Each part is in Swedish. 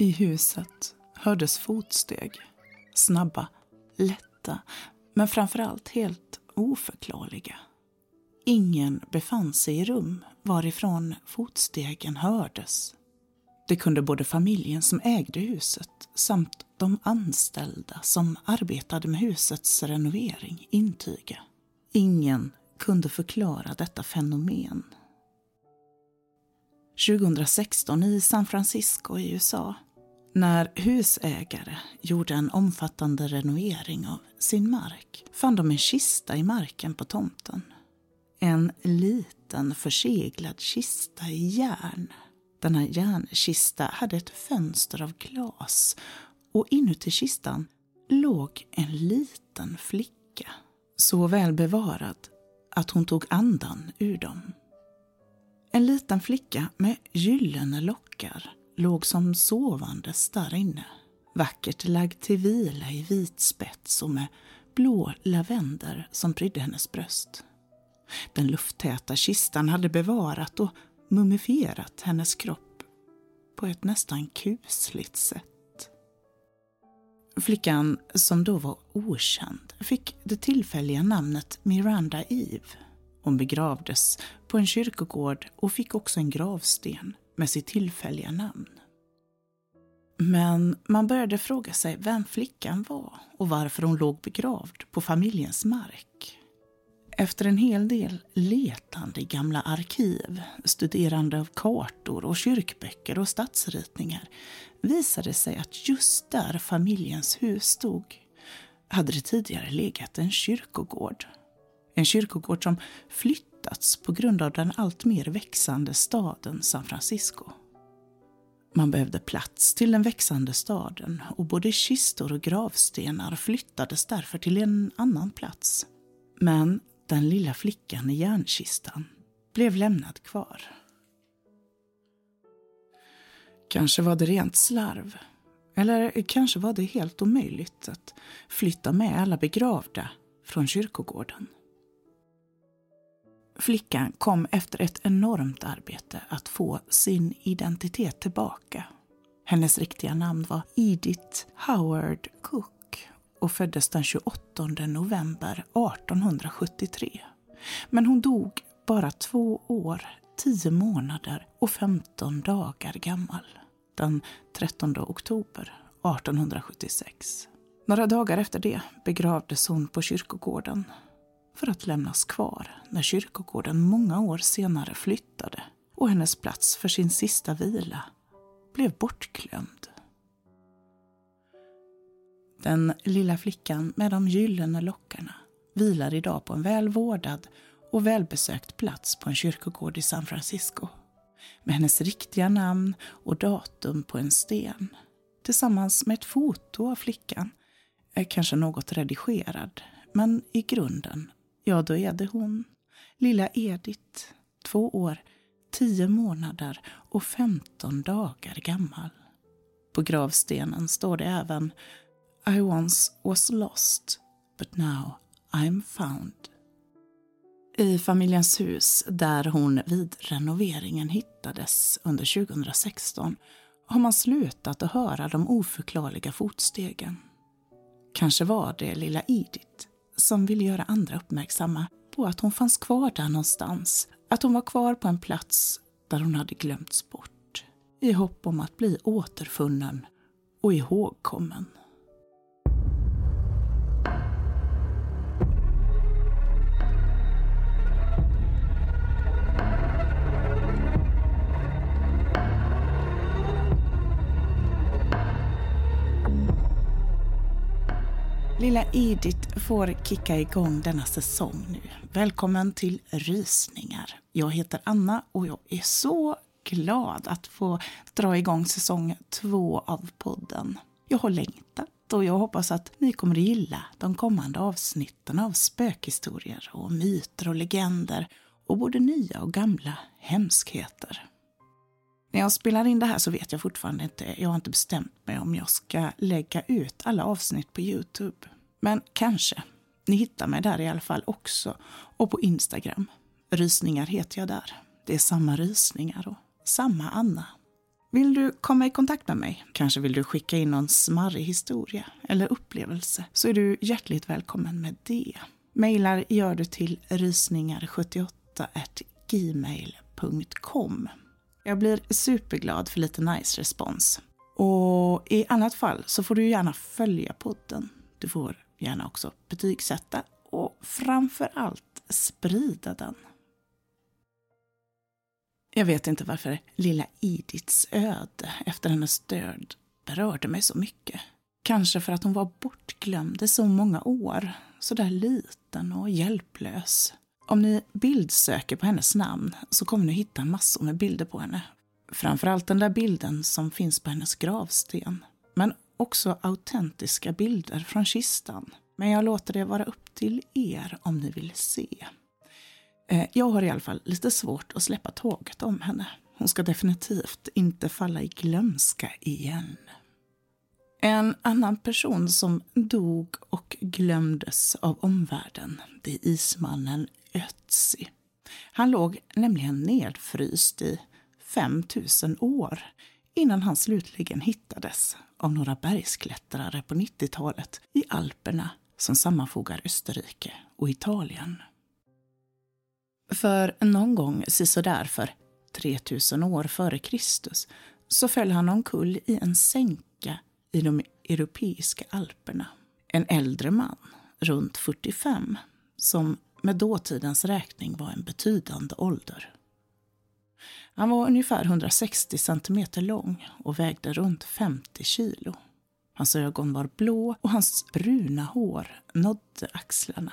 I huset hördes fotsteg. Snabba, lätta, men framförallt helt oförklarliga. Ingen befann sig i rum varifrån fotstegen hördes. Det kunde både familjen som ägde huset samt de anställda som arbetade med husets renovering intyga. Ingen kunde förklara detta fenomen. 2016 i San Francisco i USA när husägare gjorde en omfattande renovering av sin mark fann de en kista i marken på tomten. En liten förseglad kista i järn. Denna järnkista hade ett fönster av glas och inuti kistan låg en liten flicka. Så väl bevarad att hon tog andan ur dem. En liten flicka med gyllene lockar låg som sovandes där inne. Vackert lagd till vila i vit spets och med blå lavender som prydde hennes bröst. Den lufttäta kistan hade bevarat och mumifierat hennes kropp på ett nästan kusligt sätt. Flickan, som då var okänd, fick det tillfälliga namnet Miranda Eve. Hon begravdes på en kyrkogård och fick också en gravsten med sitt tillfälliga namn. Men man började fråga sig vem flickan var och varför hon låg begravd på familjens mark. Efter en hel del letande i gamla arkiv, studerande av kartor och kyrkböcker och stadsritningar visade det sig att just där familjens hus stod hade det tidigare legat en kyrkogård. En kyrkogård som flyttats på grund av den alltmer växande staden San Francisco. Man behövde plats till den växande staden och både kistor och gravstenar flyttades därför till en annan plats. Men den lilla flickan i järnkistan blev lämnad kvar. Kanske var det rent slarv. Eller kanske var det helt omöjligt att flytta med alla begravda från kyrkogården. Flickan kom efter ett enormt arbete att få sin identitet tillbaka. Hennes riktiga namn var Edith Howard Cook och föddes den 28 november 1873. Men hon dog bara två år, tio månader och 15 dagar gammal den 13 oktober 1876. Några dagar efter det begravdes hon på kyrkogården för att lämnas kvar när kyrkogården många år senare flyttade och hennes plats för sin sista vila blev bortglömd. Den lilla flickan med de gyllene lockarna vilar idag på en välvårdad och välbesökt plats på en kyrkogård i San Francisco. Med hennes riktiga namn och datum på en sten. Tillsammans med ett foto av flickan. Är kanske något redigerad, men i grunden Ja, då är det hon. Lilla Edith, två år, tio månader och femton dagar gammal. På gravstenen står det även I once was lost, but now I'm found. I familjens hus, där hon vid renoveringen hittades under 2016, har man slutat att höra de oförklarliga fotstegen. Kanske var det lilla Edith som ville göra andra uppmärksamma på att hon fanns kvar där någonstans. Att hon var kvar på en plats där hon hade glömts bort. I hopp om att bli återfunnen och ihågkommen. Lilla Edith får kicka igång denna säsong nu. Välkommen till Rysningar. Jag heter Anna och jag är så glad att få dra igång säsong två av podden. Jag har längtat och jag hoppas att ni kommer att gilla de kommande avsnitten av spökhistorier och myter och legender och både nya och gamla hemskheter. När jag spelar in det här så vet jag fortfarande inte, jag har inte bestämt mig om jag ska lägga ut alla avsnitt på Youtube. Men kanske. Ni hittar mig där i alla fall också. Och på Instagram. Rysningar heter jag där. det är samma rysningar och samma Anna. Vill du komma i kontakt med mig, kanske vill du skicka in någon smarrig historia eller upplevelse, så är du hjärtligt välkommen med det. Mailar gör du till rysningar78 gmail.com. Jag blir superglad för lite nice respons. Och i annat fall så får du gärna följa podden. Du får gärna också betygsätta och framför allt sprida den. Jag vet inte varför lilla Ediths öde efter hennes död berörde mig så mycket. Kanske för att hon var bortglömd i så många år, så där liten och hjälplös. Om ni bildsöker på hennes namn så kommer ni hitta massor med bilder på henne. Framförallt den där bilden som finns på hennes gravsten. Men också autentiska bilder från kistan. Men jag låter det vara upp till er om ni vill se. Eh, jag har i alla fall lite svårt att släppa taget om henne. Hon ska definitivt inte falla i glömska igen. En annan person som dog och glömdes av omvärlden, det är ismannen Ötzi. Han låg nämligen nedfryst i 5000 år innan han slutligen hittades av några bergsklättrare på 90-talet i Alperna som sammanfogar Österrike och Italien. För någon gång sisådär för 3000 år före Kristus så föll han omkull i en sänka i de europeiska alperna. En äldre man, runt 45, som med dåtidens räkning var en betydande ålder. Han var ungefär 160 centimeter lång och vägde runt 50 kilo. Hans ögon var blå och hans bruna hår nådde axlarna.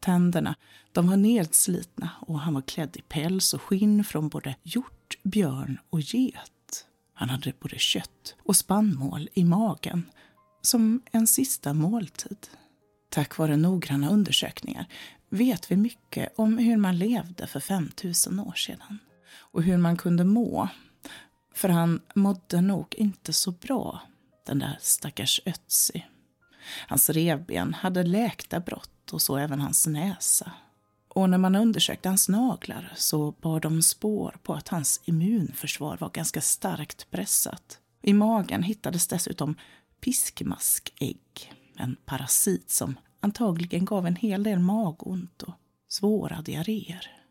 Tänderna de var nedslitna och han var klädd i päls och skinn från både hjort, björn och get. Han hade både kött och spannmål i magen som en sista måltid. Tack vare noggranna undersökningar vet vi mycket om hur man levde för 5000 år sedan och hur man kunde må. För han mådde nog inte så bra, den där stackars Ötzi. Hans revben hade läkta brott och så även hans näsa. Och när man undersökte hans naglar så bar de spår på att hans immunförsvar var ganska starkt pressat. I magen hittades dessutom piskmaskägg, en parasit som antagligen gav en hel del magont och svåra diarréer.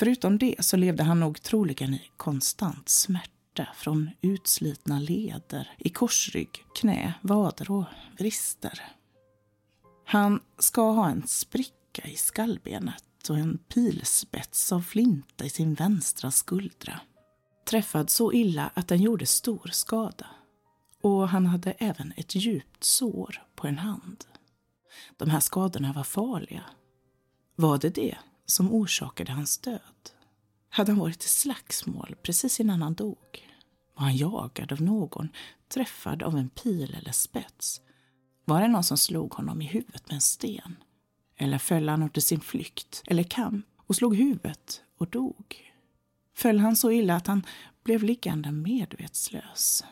Förutom det så levde han nog troligen i konstant smärta från utslitna leder i korsrygg, knä, vader och vrister. Han ska ha en spricka i skallbenet och en pilspets av flinta i sin vänstra skuldra. Träffad så illa att den gjorde stor skada. Och han hade även ett djupt sår på en hand. De här skadorna var farliga. Var det det som orsakade hans död? Hade han varit i slagsmål precis innan han dog? Var han jagad av någon, träffad av en pil eller spets? Var det någon som slog honom i huvudet med en sten? Eller föll han under sin flykt eller kamp och slog huvudet och dog? Föll han så illa att han blev liggande medvetslös?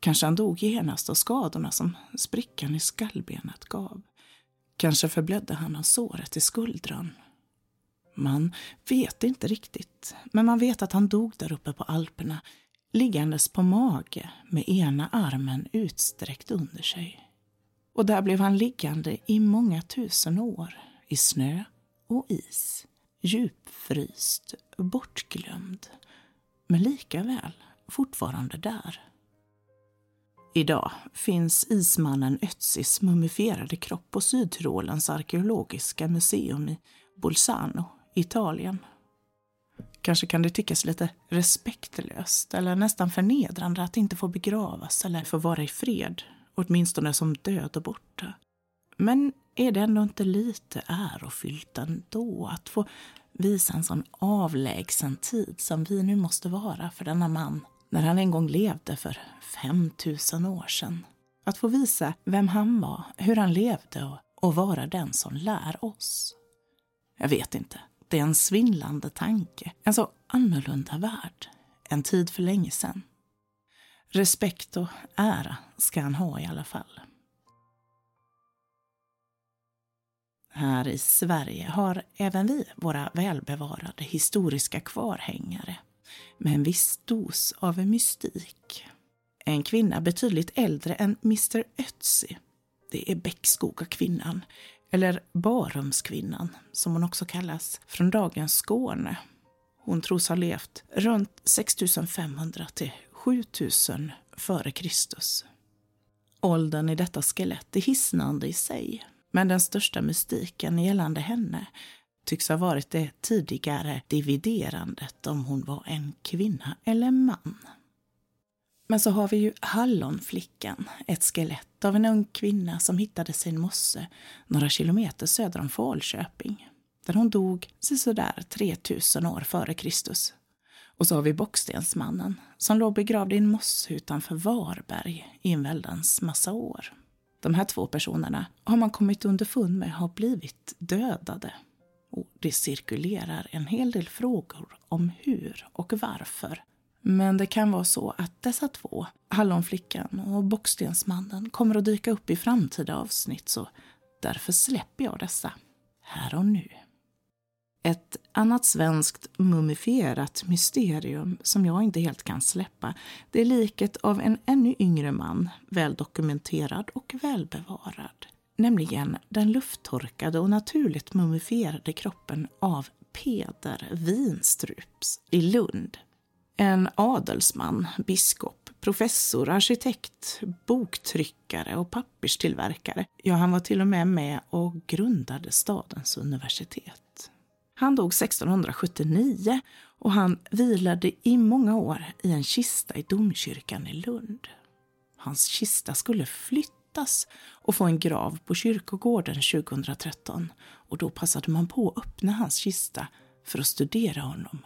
Kanske han dog genast av skadorna som sprickan i skallbenet gav. Kanske förblödde han av såret i skuldran. Man vet inte riktigt, men man vet att han dog där uppe på Alperna liggandes på mage med ena armen utsträckt under sig. Och där blev han liggande i många tusen år, i snö och is, djupfryst, bortglömd, men likaväl fortfarande där. Idag finns ismannen Ötzis mumifierade kropp på Sydtyrolens arkeologiska museum i Bolzano, Italien. Kanske kan det tyckas lite respektlöst eller nästan förnedrande att inte få begravas eller få vara i fred, åtminstone som död och borta. Men är det ändå inte lite ärofyllt ändå att få visa en sån avlägsen tid som vi nu måste vara för denna man när han en gång levde för 5000 år sedan. Att få visa vem han var, hur han levde och, och vara den som lär oss. Jag vet inte, det är en svindlande tanke. En så annorlunda värld. En tid för länge sedan. Respekt och ära ska han ha i alla fall. Här i Sverige har även vi våra välbevarade historiska kvarhängare med en viss dos av mystik. En kvinna betydligt äldre än Mr Ötzi. Det är Bäckskoga kvinnan, eller Barumskvinnan som hon också kallas, från dagens Skåne. Hon tros ha levt runt 6500 till 7000 före Kristus. Åldern i detta skelett är hisnande i sig, men den största mystiken gällande henne tycks ha varit det tidigare dividerandet om hon var en kvinna eller man. Men så har vi ju Hallonflickan, ett skelett av en ung kvinna som hittades i en mosse några kilometer söder om Falköping, där hon dog sisådär 3000 år före Kristus. Och så har vi Bockstensmannen som låg begravd i en mosse utanför Varberg i en väldans massa år. De här två personerna har man kommit underfund med har blivit dödade. Och det cirkulerar en hel del frågor om hur och varför. Men det kan vara så att dessa två, Hallonflickan och Bockstensmannen, kommer att dyka upp i framtida avsnitt så därför släpper jag dessa här och nu. Ett annat svenskt mumifierat mysterium som jag inte helt kan släppa det är liket av en ännu yngre man, väldokumenterad och välbevarad. Nämligen den lufttorkade och naturligt mumifierade kroppen av Peder Winstrups i Lund. En adelsman, biskop, professor, arkitekt, boktryckare och papperstillverkare. Ja, han var till och med med och grundade stadens universitet. Han dog 1679 och han vilade i många år i en kista i domkyrkan i Lund. Hans kista skulle flyttas och få en grav på kyrkogården 2013 och då passade man på att öppna hans kista för att studera honom.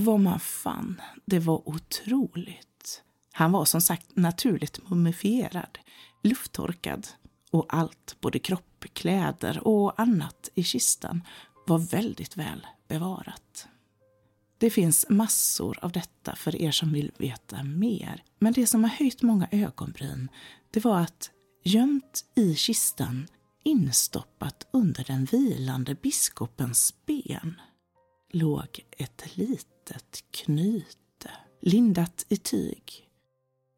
Och vad man fann, det var otroligt. Han var som sagt naturligt mumifierad, lufttorkad och allt, både kropp, kläder och annat i kistan var väldigt väl bevarat. Det finns massor av detta för er som vill veta mer. Men det som har höjt många ögonbryn, det var att gömt i kistan, instoppat under den vilande biskopens ben, låg ett litet knyte, lindat i tyg.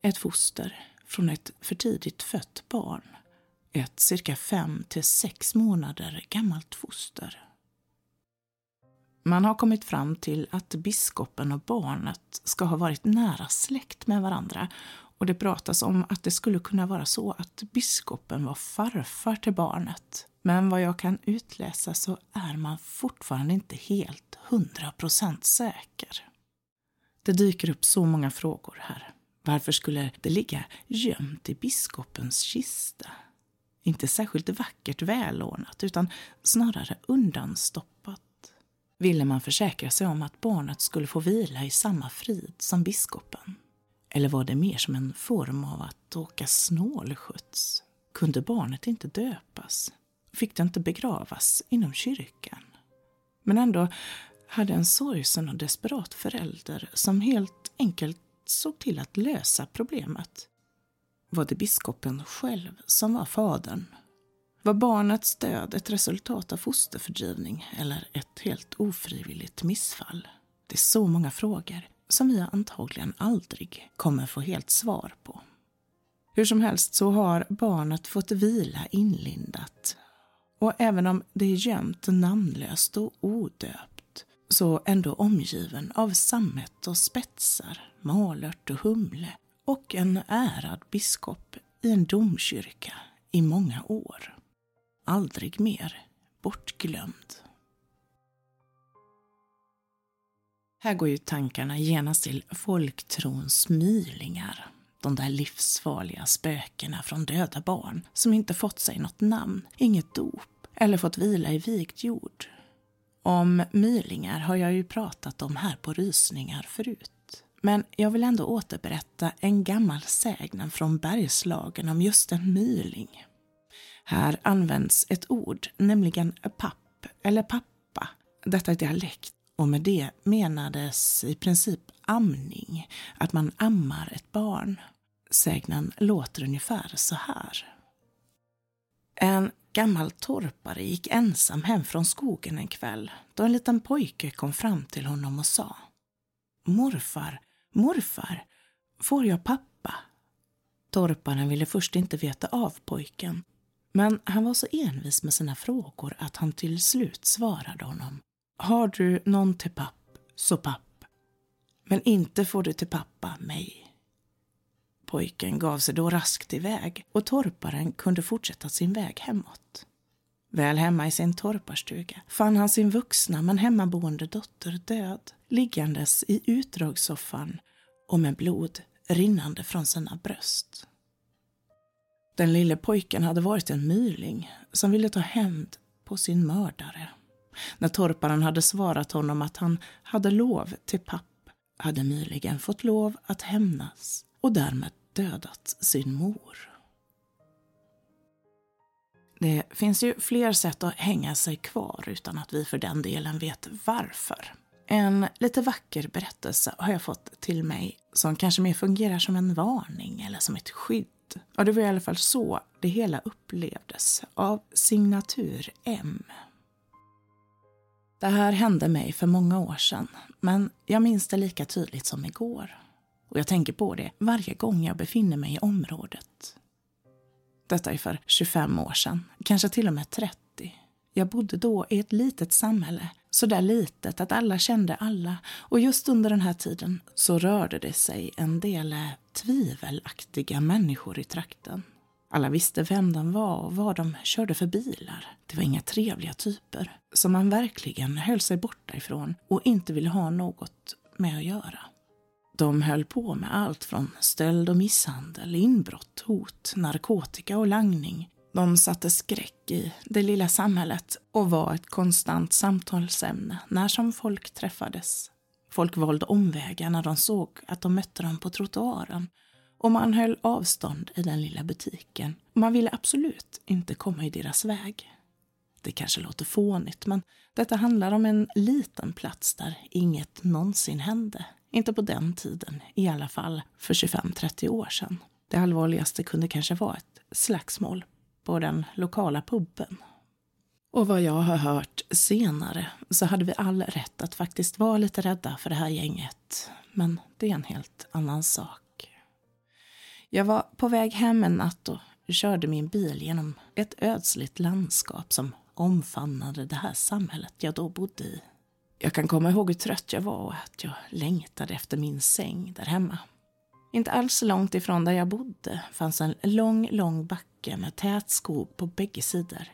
Ett foster från ett för tidigt fött barn. Ett cirka fem till sex månader gammalt foster. Man har kommit fram till att biskopen och barnet ska ha varit nära släkt med varandra och det pratas om att det skulle kunna vara så att biskopen var farfar till barnet. Men vad jag kan utläsa så är man fortfarande inte helt hundra procent säker. Det dyker upp så många frågor här. Varför skulle det ligga gömt i biskopens kista? Inte särskilt vackert välordnat utan snarare undanstoppat ville man försäkra sig om att barnet skulle få vila i samma frid som biskopen. Eller var det mer som en form av att åka snålskjuts? Kunde barnet inte döpas? Fick det inte begravas inom kyrkan? Men ändå hade en sorgsen och desperat förälder som helt enkelt såg till att lösa problemet. Var det biskopen själv som var fadern var barnets död ett resultat av fosterfördrivning eller ett helt ofrivilligt missfall? Det är så många frågor som vi antagligen aldrig kommer få helt svar på. Hur som helst så har barnet fått vila inlindat. Och även om det är gömt namnlöst och odöpt så ändå omgiven av sammet och spetsar, malört och humle och en ärad biskop i en domkyrka i många år aldrig mer bortglömd. Här går ju tankarna genast till folktrons mylingar. De där livsfarliga spökena från döda barn som inte fått sig något namn, inget dop eller fått vila i vikt jord. Om mylingar har jag ju pratat om här på Rysningar förut. Men jag vill ändå återberätta en gammal sägnen från Bergslagen om just en myling. Här används ett ord, nämligen papp eller pappa. Detta är dialekt och med det menades i princip amning, att man ammar ett barn. Sägnen låter ungefär så här. En gammal torpare gick ensam hem från skogen en kväll då en liten pojke kom fram till honom och sa Morfar, morfar, får jag pappa? Torparen ville först inte veta av pojken men han var så envis med sina frågor att han till slut svarade honom. Har du någon till papp, så papp. Men inte får du till pappa mig. Pojken gav sig då raskt iväg och torparen kunde fortsätta sin väg hemåt. Väl hemma i sin torparstuga fann han sin vuxna men hemmaboende dotter död liggandes i utdragssoffan och med blod rinnande från sina bröst. Den lille pojken hade varit en myling som ville ta hämnd på sin mördare. När torparen hade svarat honom att han hade lov till papp hade mylingen fått lov att hämnas och därmed dödat sin mor. Det finns ju fler sätt att hänga sig kvar utan att vi för den delen vet varför. En lite vacker berättelse har jag fått till mig som kanske mer fungerar som en varning eller som ett skydd. Och det var i alla fall så det hela upplevdes av signatur M. Det här hände mig för många år sedan, men jag minns det lika tydligt som igår. Och jag tänker på det varje gång jag befinner mig i området. Detta är för 25 år sedan, kanske till och med 30. Jag bodde då i ett litet samhälle, så där litet att alla kände alla. Och just under den här tiden så rörde det sig en del tvivelaktiga människor i trakten. Alla visste vem de var och vad de körde för bilar. Det var inga trevliga typer som man verkligen höll sig borta ifrån och inte ville ha något med att göra. De höll på med allt från stöld och misshandel, inbrott, hot, narkotika och langning. De satte skräck i det lilla samhället och var ett konstant samtalsämne när som folk träffades. Folk valde omvägar när de såg att de mötte dem på trottoaren och man höll avstånd i den lilla butiken. Man ville absolut inte komma i deras väg. Det kanske låter fånigt, men detta handlar om en liten plats där inget någonsin hände. Inte på den tiden, i alla fall för 25-30 år sedan. Det allvarligaste kunde kanske vara ett slagsmål på den lokala puben. Och vad jag har hört senare så hade vi all rätt att faktiskt vara lite rädda för det här gänget. Men det är en helt annan sak. Jag var på väg hem en natt och körde min bil genom ett ödsligt landskap som omfamnade det här samhället jag då bodde i. Jag kan komma ihåg hur trött jag var och att jag längtade efter min säng där hemma. Inte alls långt ifrån där jag bodde fanns en lång, lång backe med tät skog på bägge sidor.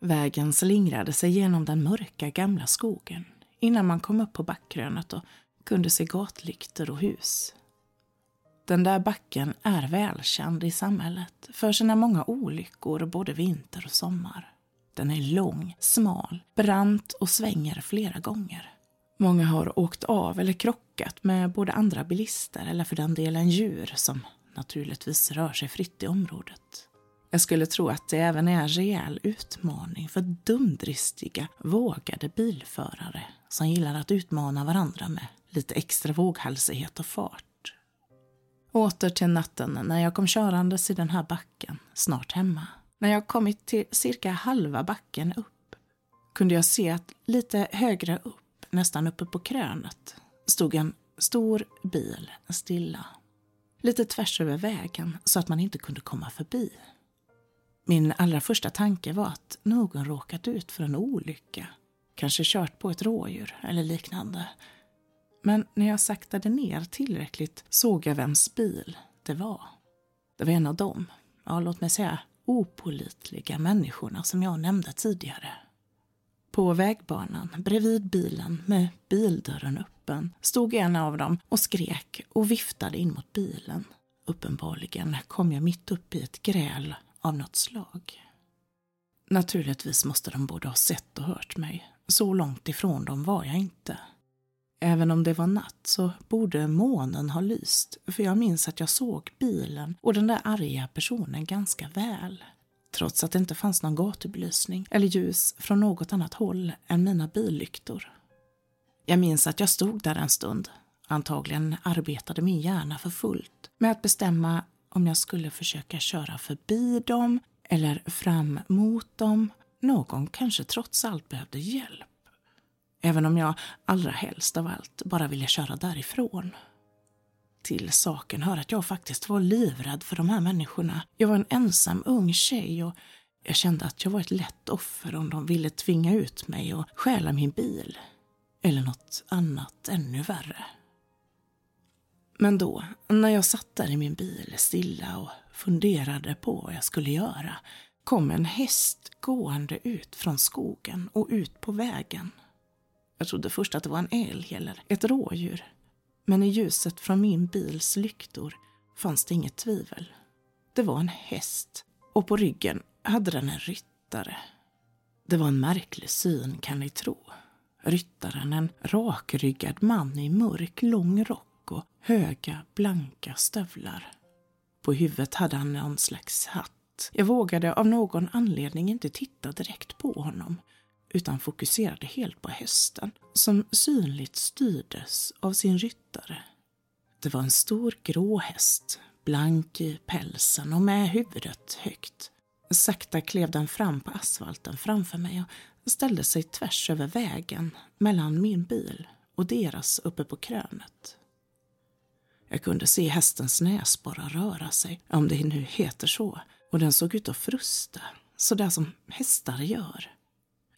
Vägen slingrade sig genom den mörka gamla skogen innan man kom upp på backkrönet och kunde se gatlyktor och hus. Den där backen är välkänd i samhället för sina många olyckor både vinter och sommar. Den är lång, smal, brant och svänger flera gånger. Många har åkt av eller krockat med både andra bilister eller för den delen djur som naturligtvis rör sig fritt i området. Jag skulle tro att det även är en rejäl utmaning för dumdristiga, vågade bilförare som gillar att utmana varandra med lite extra våghalsighet och fart. Åter till natten när jag kom körandes i den här backen, snart hemma. När jag kommit till cirka halva backen upp kunde jag se att lite högre upp, nästan uppe på krönet, stod en stor bil stilla. Lite tvärs över vägen så att man inte kunde komma förbi. Min allra första tanke var att någon råkat ut för en olycka. Kanske kört på ett rådjur eller liknande. Men när jag saktade ner tillräckligt såg jag vems bil det var. Det var en av dem, ja låt mig säga opolitliga människorna som jag nämnde tidigare. På vägbanan bredvid bilen med bildörren öppen stod en av dem och skrek och viftade in mot bilen. Uppenbarligen kom jag mitt upp i ett gräl av något slag. Naturligtvis måste de både ha sett och hört mig. Så långt ifrån dem var jag inte. Även om det var natt så borde månen ha lyst för jag minns att jag såg bilen och den där arga personen ganska väl. Trots att det inte fanns någon gatubelysning eller ljus från något annat håll än mina billyktor. Jag minns att jag stod där en stund. Antagligen arbetade min hjärna för fullt med att bestämma om jag skulle försöka köra förbi dem eller fram mot dem. Någon kanske trots allt behövde hjälp. Även om jag allra helst av allt bara ville köra därifrån. Till saken hör att jag faktiskt var livrädd för de här människorna. Jag var en ensam ung tjej och jag kände att jag var ett lätt offer om de ville tvinga ut mig och stjäla min bil. Eller något annat ännu värre. Men då, när jag satt där i min bil stilla och funderade på vad jag skulle göra, kom en häst gående ut från skogen och ut på vägen. Jag trodde först att det var en älg eller ett rådjur. Men i ljuset från min bils lyktor fanns det inget tvivel. Det var en häst och på ryggen hade den en ryttare. Det var en märklig syn kan ni tro. Ryttaren, en rakryggad man i mörk lång rock och höga blanka stövlar. På huvudet hade han någon slags hatt. Jag vågade av någon anledning inte titta direkt på honom utan fokuserade helt på hästen som synligt styrdes av sin ryttare. Det var en stor grå häst, blank i pälsen och med huvudet högt. Sakta klev den fram på asfalten framför mig och ställde sig tvärs över vägen mellan min bil och deras uppe på krönet. Jag kunde se hästens näsborrar röra sig, om det nu heter så, och den såg ut att frusta, så där som hästar gör.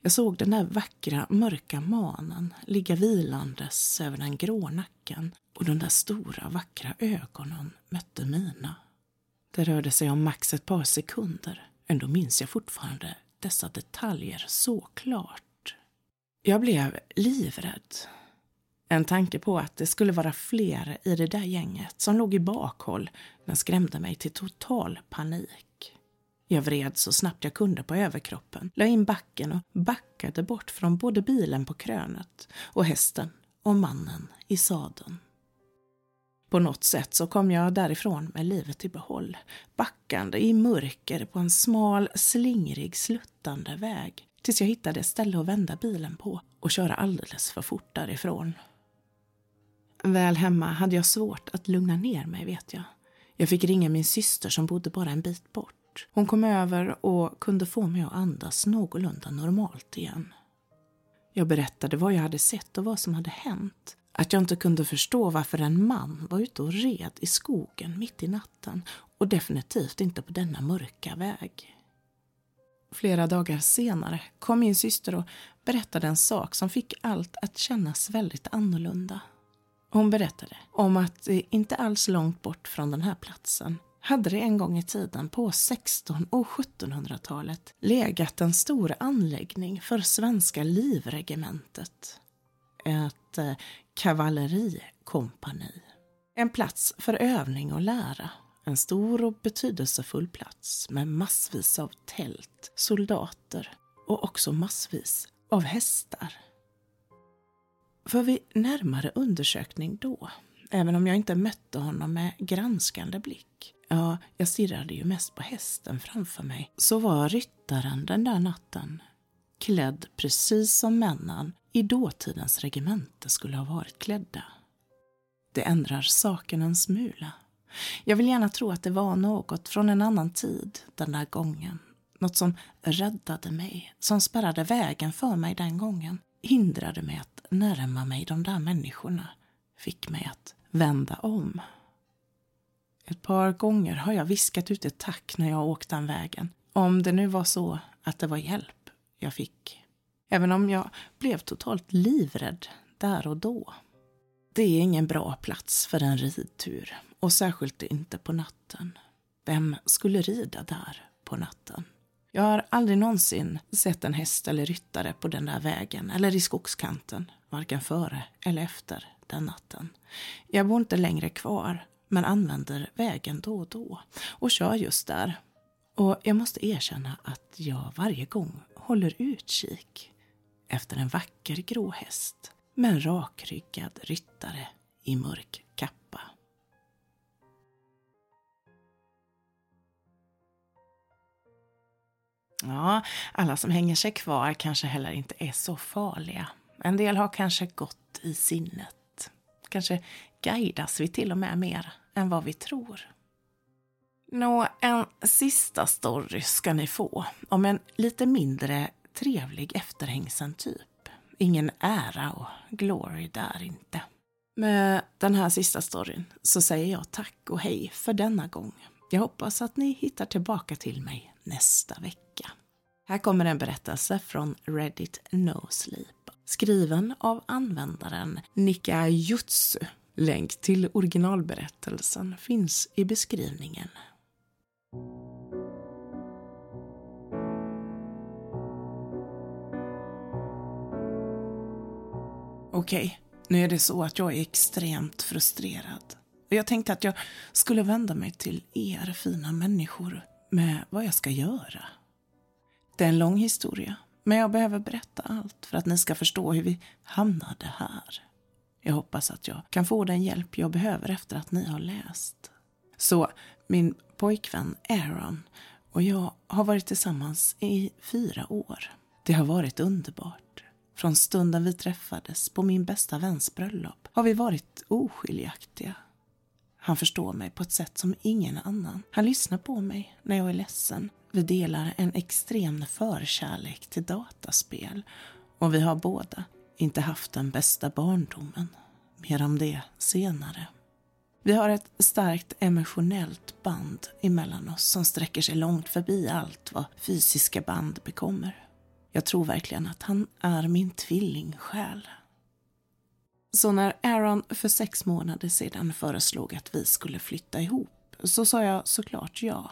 Jag såg den där vackra, mörka manen ligga vilandes över den grå nacken och de där stora, vackra ögonen mötte mina. Det rörde sig om max ett par sekunder. Ändå minns jag fortfarande dessa detaljer så klart. Jag blev livrädd. En tanke på att det skulle vara fler i det där gänget som låg i bakhåll den skrämde mig till total panik. Jag vred så snabbt jag kunde på överkroppen, la in backen och backade bort från både bilen på krönet och hästen och mannen i sadeln. På något sätt så kom jag därifrån med livet i behåll, backande i mörker på en smal, slingrig, sluttande väg tills jag hittade ett ställe att vända bilen på och köra alldeles för fort därifrån. Väl hemma hade jag svårt att lugna ner mig, vet jag. Jag fick ringa min syster som bodde bara en bit bort. Hon kom över och kunde få mig att andas någorlunda normalt igen. Jag berättade vad jag hade sett och vad som hade hänt. Att jag inte kunde förstå varför en man var ute och red i skogen mitt i natten och definitivt inte på denna mörka väg. Flera dagar senare kom min syster och berättade en sak som fick allt att kännas väldigt annorlunda. Hon berättade om att inte alls långt bort från den här platsen hade det en gång i tiden på 1600 och 1700-talet legat en stor anläggning för svenska livregementet. Ett eh, kavallerikompani. En plats för övning och lära. En stor och betydelsefull plats med massvis av tält, soldater och också massvis av hästar. För vid närmare undersökning då, även om jag inte mötte honom med granskande blick, Ja, jag stirrade ju mest på hästen framför mig. Så var ryttaren den där natten. Klädd precis som männen i dåtidens regemente skulle ha varit klädda. Det ändrar saken en smula. Jag vill gärna tro att det var något från en annan tid den där gången. Något som räddade mig, som spärrade vägen för mig den gången. Hindrade mig att närma mig de där människorna. Fick mig att vända om. Ett par gånger har jag viskat ut ett tack när jag åkt den vägen. Om det nu var så att det var hjälp jag fick. Även om jag blev totalt livrädd där och då. Det är ingen bra plats för en ridtur och särskilt inte på natten. Vem skulle rida där på natten? Jag har aldrig någonsin sett en häst eller ryttare på den där vägen eller i skogskanten, varken före eller efter den natten. Jag bor inte längre kvar men använder vägen då och då och kör just där. Och jag måste erkänna att jag varje gång håller utkik efter en vacker grå häst med en rakryggad ryttare i mörk kappa. Ja, alla som hänger sig kvar kanske heller inte är så farliga. En del har kanske gått i sinnet. Kanske guidas vi till och med mer än vad vi tror. Nå, en sista story ska ni få om en lite mindre trevlig efterhängsen typ. Ingen ära och glory där inte. Med den här sista storyn så säger jag tack och hej för denna gång. Jag hoppas att ni hittar tillbaka till mig nästa vecka. Här kommer en berättelse från Reddit No Sleep. Skriven av användaren Nika Jutsu. Länk till originalberättelsen finns i beskrivningen. Okej, nu är det så att jag är extremt frustrerad. Och jag tänkte att jag skulle vända mig till er fina människor med vad jag ska göra. Det är en lång historia, men jag behöver berätta allt för att ni ska förstå hur vi hamnade här. Jag hoppas att jag kan få den hjälp jag behöver efter att ni har läst. Så min pojkvän Aaron och jag har varit tillsammans i fyra år. Det har varit underbart. Från stunden vi träffades på min bästa väns bröllop har vi varit oskiljaktiga. Han förstår mig på ett sätt som ingen annan. Han lyssnar på mig när jag är ledsen. Vi delar en extrem förkärlek till dataspel och vi har båda inte haft den bästa barndomen. Mer om det senare. Vi har ett starkt emotionellt band emellan oss som sträcker sig långt förbi allt vad fysiska band bekommer. Jag tror verkligen att han är min tvillingsjäl. Så när Aaron för sex månader sedan föreslog att vi skulle flytta ihop så sa jag såklart ja.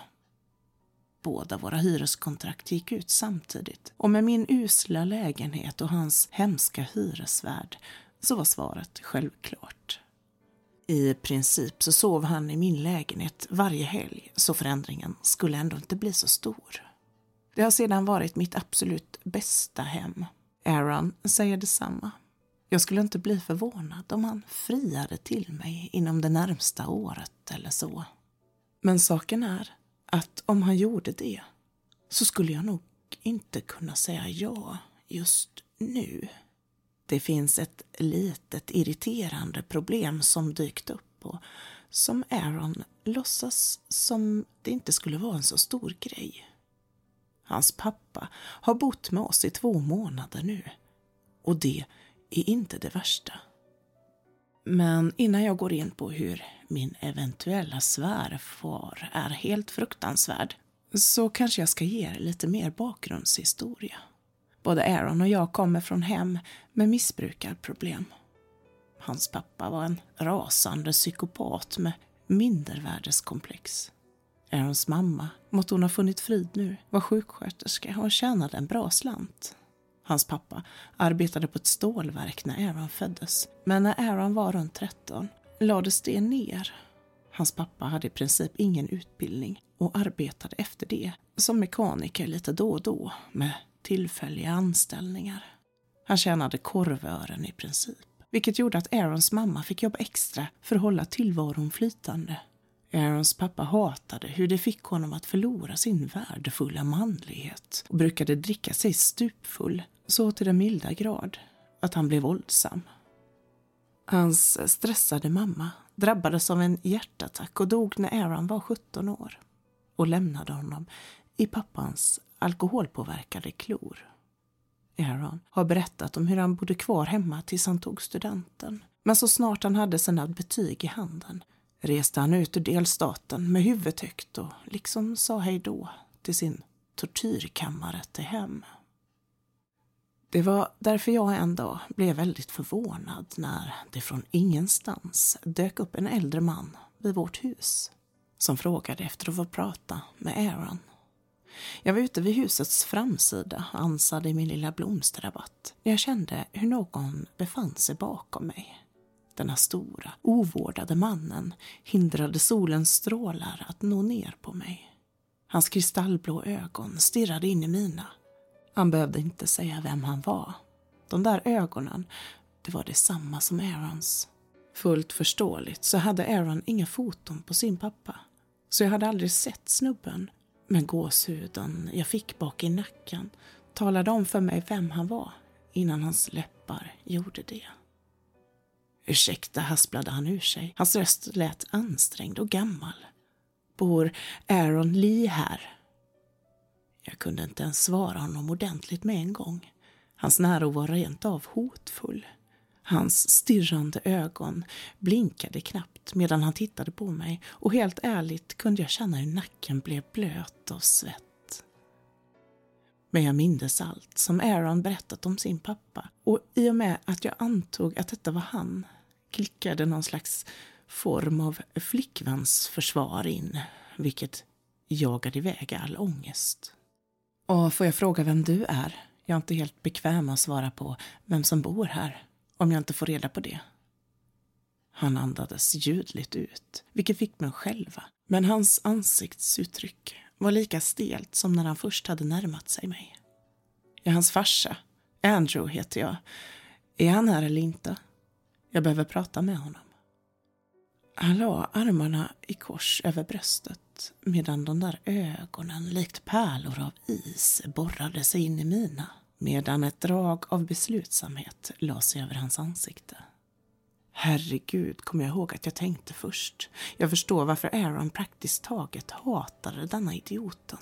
Båda våra hyreskontrakt gick ut samtidigt och med min usla lägenhet och hans hemska hyresvärd så var svaret självklart. I princip så sov han i min lägenhet varje helg så förändringen skulle ändå inte bli så stor. Det har sedan varit mitt absolut bästa hem. Aaron säger detsamma. Jag skulle inte bli förvånad om han friade till mig inom det närmsta året eller så. Men saken är att om han gjorde det så skulle jag nog inte kunna säga ja just nu. Det finns ett litet irriterande problem som dykt upp och som Aaron låtsas som det inte skulle vara en så stor grej. Hans pappa har bott med oss i två månader nu. Och det är inte det värsta. Men innan jag går in på hur min eventuella svärfar är helt fruktansvärd så kanske jag ska ge er lite mer bakgrundshistoria. Både Aaron och jag kommer från hem med missbrukarproblem. Hans pappa var en rasande psykopat med mindervärdeskomplex. Aarons mamma, måtte hon ha funnit frid nu, var sjuksköterska och tjänade en bra slant. Hans pappa arbetade på ett stålverk när Aaron föddes, men när Aaron var runt 13 lades det ner. Hans pappa hade i princip ingen utbildning och arbetade efter det som mekaniker lite då och då med tillfälliga anställningar. Han tjänade korvören i princip, vilket gjorde att Aarons mamma fick jobba extra för att hålla tillvaron flytande Aarons pappa hatade hur det fick honom att förlora sin värdefulla manlighet och brukade dricka sig stupfull så till den milda grad att han blev våldsam. Hans stressade mamma drabbades av en hjärtattack och dog när Aaron var 17 år och lämnade honom i pappans alkoholpåverkade klor. Aaron har berättat om hur han bodde kvar hemma tills han tog studenten. Men så snart han hade sina betyg i handen reste han ut ur delstaten med huvudet högt och liksom sa hej då till sin tortyrkammare till hem. Det var därför jag en dag blev väldigt förvånad när det från ingenstans dök upp en äldre man vid vårt hus som frågade efter att få prata med Aaron. Jag var ute vid husets framsida och ansade i min lilla blomsterrabatt när jag kände hur någon befann sig bakom mig. Denna stora, ovårdade mannen hindrade solens strålar att nå ner på mig. Hans kristallblå ögon stirrade in i mina. Han behövde inte säga vem han var. De där ögonen, det var detsamma som Aarons. Fullt förståeligt så hade Aaron inga foton på sin pappa. Så jag hade aldrig sett snubben. Men gåshuden jag fick bak i nacken talade om för mig vem han var innan hans läppar gjorde det. Ursäkta, hasplade han ur sig. Hans röst lät ansträngd och gammal. Bor Aaron Lee här? Jag kunde inte ens svara honom ordentligt med en gång. Hans närvaro var rent av hotfull. Hans stirrande ögon blinkade knappt medan han tittade på mig och helt ärligt kunde jag känna hur nacken blev blöt av svett. Men jag mindes allt som Aaron berättat om sin pappa och i och med att jag antog att detta var han klickade någon slags form av flickvänsförsvar in, vilket jagade iväg all ångest. Och får jag fråga vem du är? Jag är inte helt bekväm att svara på vem som bor här, om jag inte får reda på det. Han andades ljudligt ut, vilket fick mig själva. Men hans ansiktsuttryck var lika stelt som när han först hade närmat sig mig. Jag är hans farsa. Andrew heter jag. Är han här eller inte? Jag behöver prata med honom. Han la armarna i kors över bröstet medan de där ögonen likt pärlor av is borrade sig in i mina medan ett drag av beslutsamhet la sig över hans ansikte. Herregud, kom jag ihåg att jag tänkte först. Jag förstår varför Aaron praktiskt taget hatade denna idioten.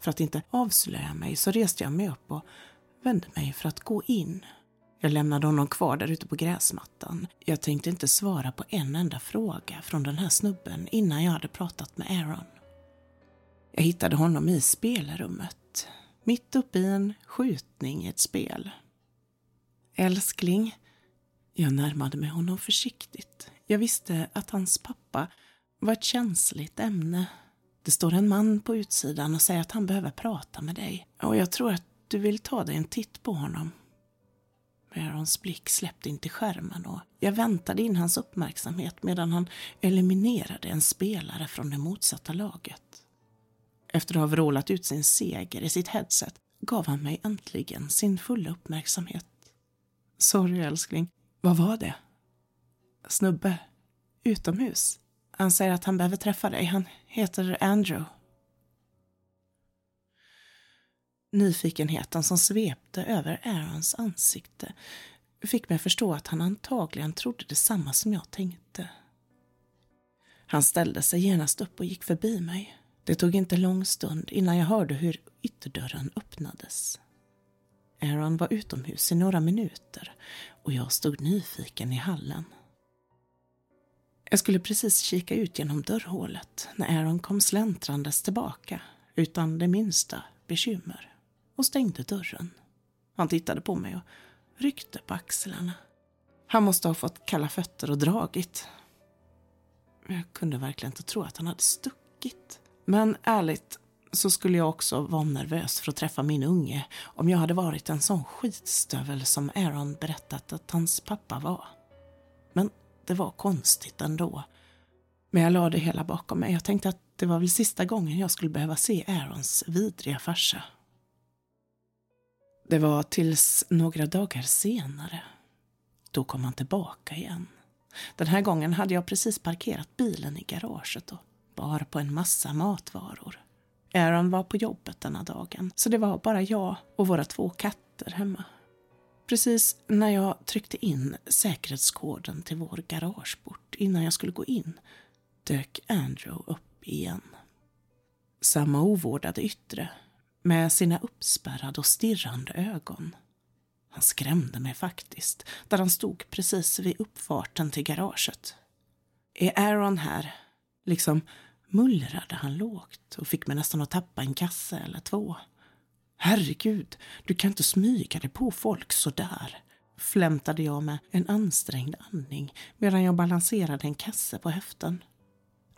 För att inte avslöja mig så reste jag mig upp och vände mig för att gå in jag lämnade honom kvar där ute på gräsmattan. Jag tänkte inte svara på en enda fråga från den här snubben innan jag hade pratat med Aaron. Jag hittade honom i spelrummet, mitt uppe i en skjutning i ett spel. Älskling, jag närmade mig honom försiktigt. Jag visste att hans pappa var ett känsligt ämne. Det står en man på utsidan och säger att han behöver prata med dig. Och jag tror att du vill ta dig en titt på honom. Barons blick släppte inte skärmen och jag väntade in hans uppmärksamhet medan han eliminerade en spelare från det motsatta laget. Efter att ha vrålat ut sin seger i sitt headset gav han mig äntligen sin fulla uppmärksamhet. Sorry älskling, vad var det? Snubbe, utomhus. Han säger att han behöver träffa dig. Han heter Andrew. Nyfikenheten som svepte över Aarons ansikte fick mig förstå att han antagligen trodde detsamma som jag tänkte. Han ställde sig genast upp och gick förbi mig. Det tog inte lång stund innan jag hörde hur ytterdörren öppnades. Aaron var utomhus i några minuter och jag stod nyfiken i hallen. Jag skulle precis kika ut genom dörrhålet när Aaron kom släntrandes tillbaka utan det minsta bekymmer och stängde dörren. Han tittade på mig och ryckte på axlarna. Han måste ha fått kalla fötter och dragit. Jag kunde verkligen inte tro att han hade stuckit. Men ärligt så skulle jag också vara nervös för att träffa min unge om jag hade varit en sån skitstövel som Aaron berättat att hans pappa var. Men det var konstigt ändå. Men jag lade det hela bakom mig. Jag tänkte att det var väl sista gången jag skulle behöva se Aarons vidriga farsa. Det var tills några dagar senare. Då kom han tillbaka igen. Den här gången hade jag precis parkerat bilen i garaget och bar på en massa matvaror. Aaron var på jobbet denna dagen, så det var bara jag och våra två katter hemma. Precis när jag tryckte in säkerhetskoden till vår garageport innan jag skulle gå in dök Andrew upp igen. Samma ovårdade yttre med sina uppspärrade och stirrande ögon. Han skrämde mig faktiskt, där han stod precis vid uppfarten till garaget. Är Aaron här? Liksom mullrade han lågt och fick mig nästan att tappa en kasse eller två. Herregud, du kan inte smyga dig på folk så där, flämtade jag med en ansträngd andning medan jag balanserade en kasse på höften.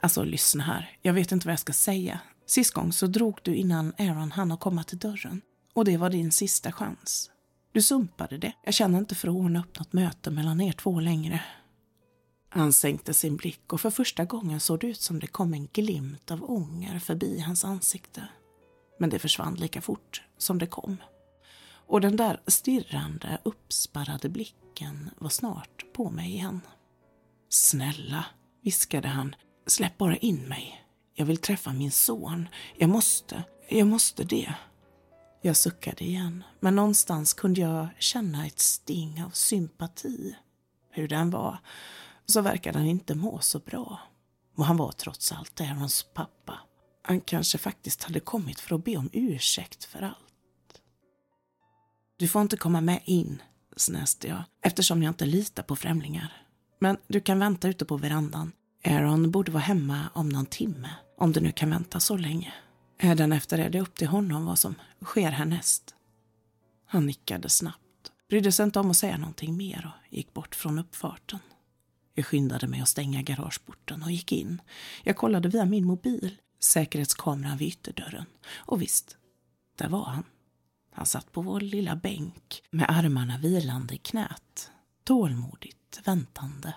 Alltså lyssna här, jag vet inte vad jag ska säga, Sist gång så drog du innan Aaron hann komma till dörren. Och det var din sista chans. Du sumpade det. Jag känner inte för att ordna upp något möte mellan er två längre. Han sänkte sin blick och för första gången såg det ut som det kom en glimt av ånger förbi hans ansikte. Men det försvann lika fort som det kom. Och den där stirrande, uppsparrade blicken var snart på mig igen. Snälla, viskade han, släpp bara in mig. Jag vill träffa min son. Jag måste. Jag måste det. Jag suckade igen, men någonstans kunde jag känna ett sting av sympati. Hur den var, så verkade han inte må så bra. Och han var trots allt Aarons pappa. Han kanske faktiskt hade kommit för att be om ursäkt för allt. Du får inte komma med in, snäste jag, eftersom jag inte litar på främlingar. Men du kan vänta ute på verandan. Aaron borde vara hemma om någon timme, om du nu kan vänta så länge. Hädanefter är det upp till honom vad som sker härnäst. Han nickade snabbt, brydde sig inte om att säga någonting mer och gick bort från uppfarten. Jag skyndade mig att stänga garageporten och gick in. Jag kollade via min mobil, säkerhetskameran vid ytterdörren. Och visst, där var han. Han satt på vår lilla bänk med armarna vilande i knät, tålmodigt väntande.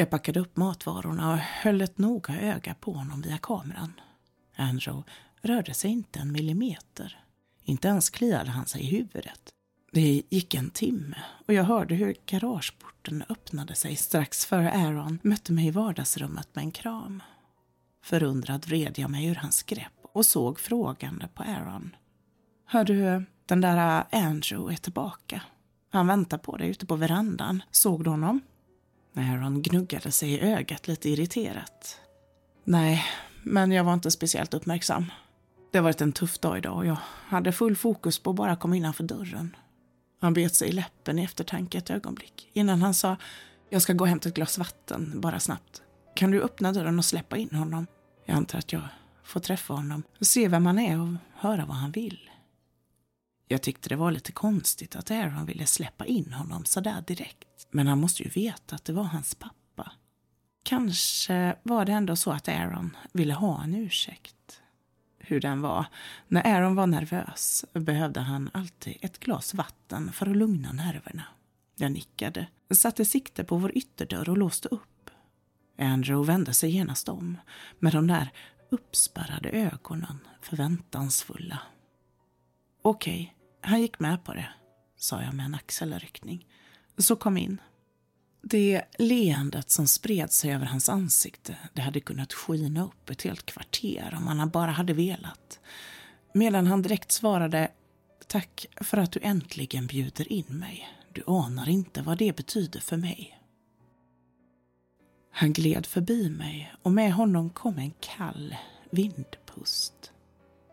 Jag packade upp matvarorna och höll ett noga öga på honom via kameran. Andrew rörde sig inte en millimeter. Inte ens kliade han sig i huvudet. Det gick en timme och jag hörde hur garageporten öppnade sig strax före Aaron mötte mig i vardagsrummet med en kram. Förundrad vred jag mig ur hans grepp och såg frågande på Aaron. Hör du, den där Andrew är tillbaka. Han väntar på dig ute på verandan. Såg du honom? Aaron gnuggade sig i ögat lite irriterat. Nej, men jag var inte speciellt uppmärksam. Det har varit en tuff dag idag och jag hade full fokus på att bara komma innanför dörren. Han bet sig i läppen i eftertanke ett ögonblick innan han sa jag ska gå och hämta ett glas vatten, bara snabbt. Kan du öppna dörren och släppa in honom? Jag antar att jag får träffa honom, se vem han är och höra vad han vill. Jag tyckte det var lite konstigt att Aaron ville släppa in honom så där direkt. Men han måste ju veta att det var hans pappa. Kanske var det ändå så att Aaron ville ha en ursäkt. Hur den var, när Aaron var nervös behövde han alltid ett glas vatten för att lugna nerverna. Jag nickade, satte sikte på vår ytterdörr och låste upp. Andrew vände sig genast om med de där uppspärrade ögonen förväntansfulla. Okej, han gick med på det, sa jag med en axelryckning. Så kom in. Det leendet som spred sig över hans ansikte, det hade kunnat skina upp ett helt kvarter om han bara hade velat. Medan han direkt svarade Tack för att du äntligen bjuder in mig. Du anar inte vad det betyder för mig. Han gled förbi mig och med honom kom en kall vindpust.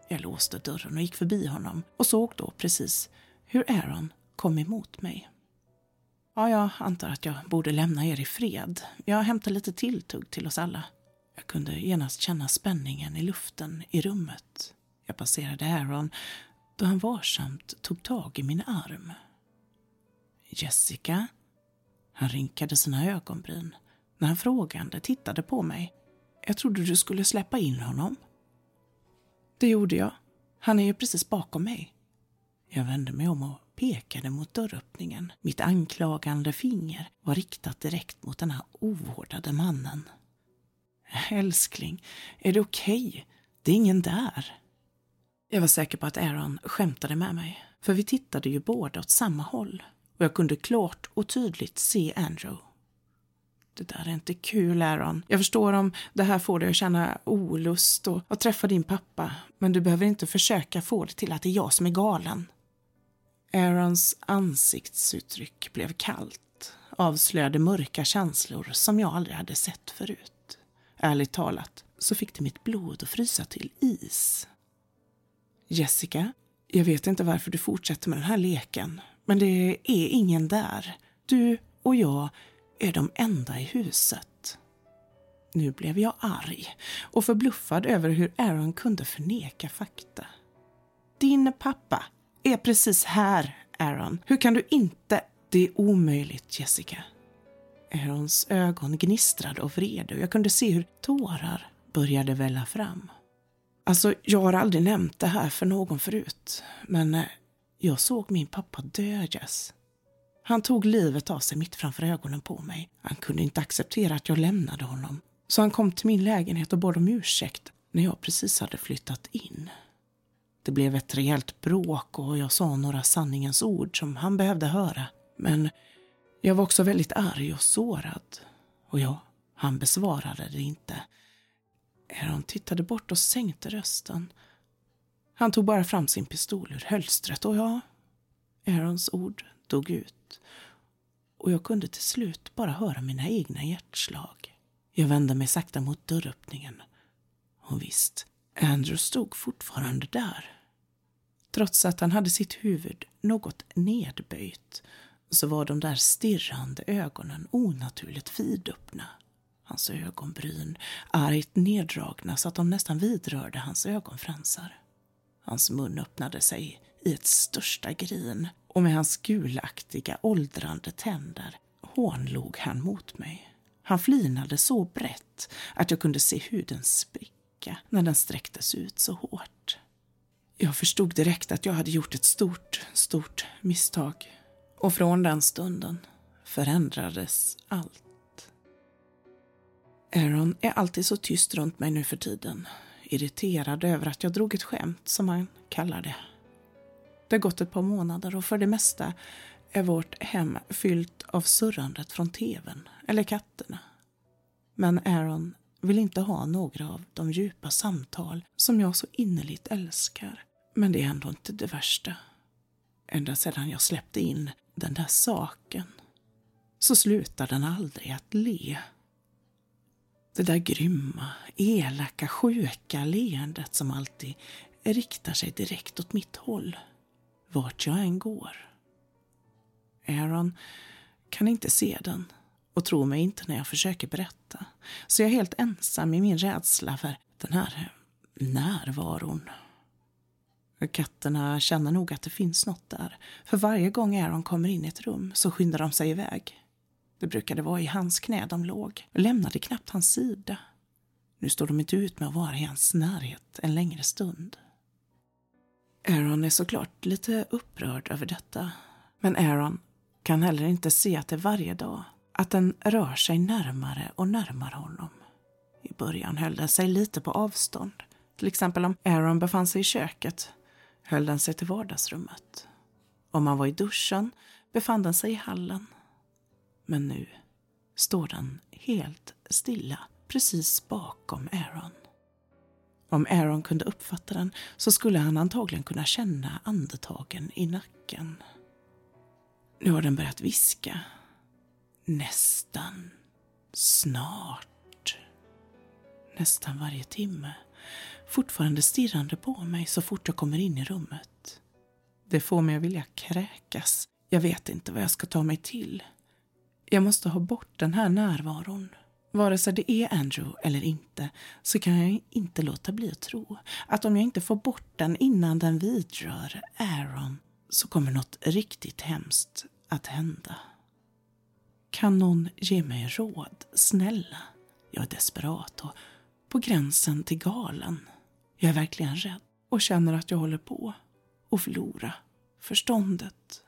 Jag låste dörren och gick förbi honom och såg då precis hur Aaron kom emot mig. Ja, jag antar att jag borde lämna er i fred. Jag hämtar lite tilltugg till oss alla. Jag kunde genast känna spänningen i luften i rummet. Jag passerade Aaron då han varsamt tog tag i min arm. Jessica? Han rinkade sina ögonbryn när han frågande tittade på mig. Jag trodde du skulle släppa in honom. Det gjorde jag. Han är ju precis bakom mig. Jag vände mig om och pekade mot dörröppningen. Mitt anklagande finger var riktat direkt mot den här ovårdade mannen. Älskling, är det okej? Okay? Det är ingen där. Jag var säker på att Aaron skämtade med mig, för vi tittade ju båda åt samma håll och jag kunde klart och tydligt se Andrew. Det där är inte kul, Aaron. Jag förstår om det här får dig att känna olust och att träffa din pappa, men du behöver inte försöka få det till att det är jag som är galen. Aarons ansiktsuttryck blev kallt, avslöjade mörka känslor som jag aldrig hade sett förut. Ärligt talat så fick det mitt blod att frysa till is. Jessica, jag vet inte varför du fortsätter med den här leken, men det är ingen där. Du och jag är de enda i huset. Nu blev jag arg och förbluffad över hur Aaron kunde förneka fakta. Din pappa är precis här, Aaron. Hur kan du inte? Det är omöjligt, Jessica. Aarons ögon gnistrade av vrede och jag kunde se hur tårar började välla fram. Alltså, jag har aldrig nämnt det här för någon förut, men eh, jag såg min pappa dö, Jess. Han tog livet av sig mitt framför ögonen på mig. Han kunde inte acceptera att jag lämnade honom. Så han kom till min lägenhet och bad om ursäkt när jag precis hade flyttat in. Det blev ett rejält bråk och jag sa några sanningens ord som han behövde höra. Men jag var också väldigt arg och sårad. Och ja, han besvarade det inte. Aaron tittade bort och sänkte rösten. Han tog bara fram sin pistol ur hölstret och ja, Aarons ord dog ut. Och jag kunde till slut bara höra mina egna hjärtslag. Jag vände mig sakta mot dörröppningen. Och visst, Andrew stod fortfarande där. Trots att han hade sitt huvud något nedböjt så var de där stirrande ögonen onaturligt vidöppna. Hans ögonbryn argt neddragna så att de nästan vidrörde hans ögonfransar. Hans mun öppnade sig i ett största grin och med hans gulaktiga åldrande tänder hånlog han mot mig. Han flinade så brett att jag kunde se huden spricka när den sträcktes ut så hårt. Jag förstod direkt att jag hade gjort ett stort, stort misstag. Och från den stunden förändrades allt. Aaron är alltid så tyst runt mig nu för tiden. Irriterad över att jag drog ett skämt, som han kallar det. Det har gått ett par månader och för det mesta är vårt hem fyllt av surrandet från tvn eller katterna. Men Aaron vill inte ha några av de djupa samtal som jag så innerligt älskar. Men det är ändå inte det värsta. Ända sedan jag släppte in den där saken så slutar den aldrig att le. Det där grymma, elaka, sjuka leendet som alltid riktar sig direkt åt mitt håll, vart jag än går. Aaron kan inte se den och tror mig inte när jag försöker berätta. Så jag är helt ensam i min rädsla för den här närvaron. Katterna känner nog att det finns något där. För varje gång Aaron kommer in i ett rum så skyndar de sig iväg. Det brukade vara i hans knä de låg och lämnade knappt hans sida. Nu står de inte ut med att vara i hans närhet en längre stund. Aaron är såklart lite upprörd över detta. Men Aaron kan heller inte se att det varje dag. Att den rör sig närmare och närmare honom. I början höll den sig lite på avstånd. Till exempel om Aaron befann sig i köket höll den sig till vardagsrummet. Om han var i duschen befann den sig i hallen. Men nu står den helt stilla precis bakom Aaron. Om Aaron kunde uppfatta den så skulle han antagligen kunna känna andetagen i nacken. Nu har den börjat viska. Nästan. Snart. Nästan varje timme fortfarande stirrande på mig så fort jag kommer in i rummet. Det får mig att vilja kräkas. Jag vet inte vad jag ska ta mig till. Jag måste ha bort den här närvaron. Vare sig det är Andrew eller inte så kan jag inte låta bli att tro att om jag inte får bort den innan den vidrör Aaron så kommer något riktigt hemskt att hända. Kan någon ge mig råd? Snälla. Jag är desperat och på gränsen till galen. Jag är verkligen rädd och känner att jag håller på att förlora förståndet.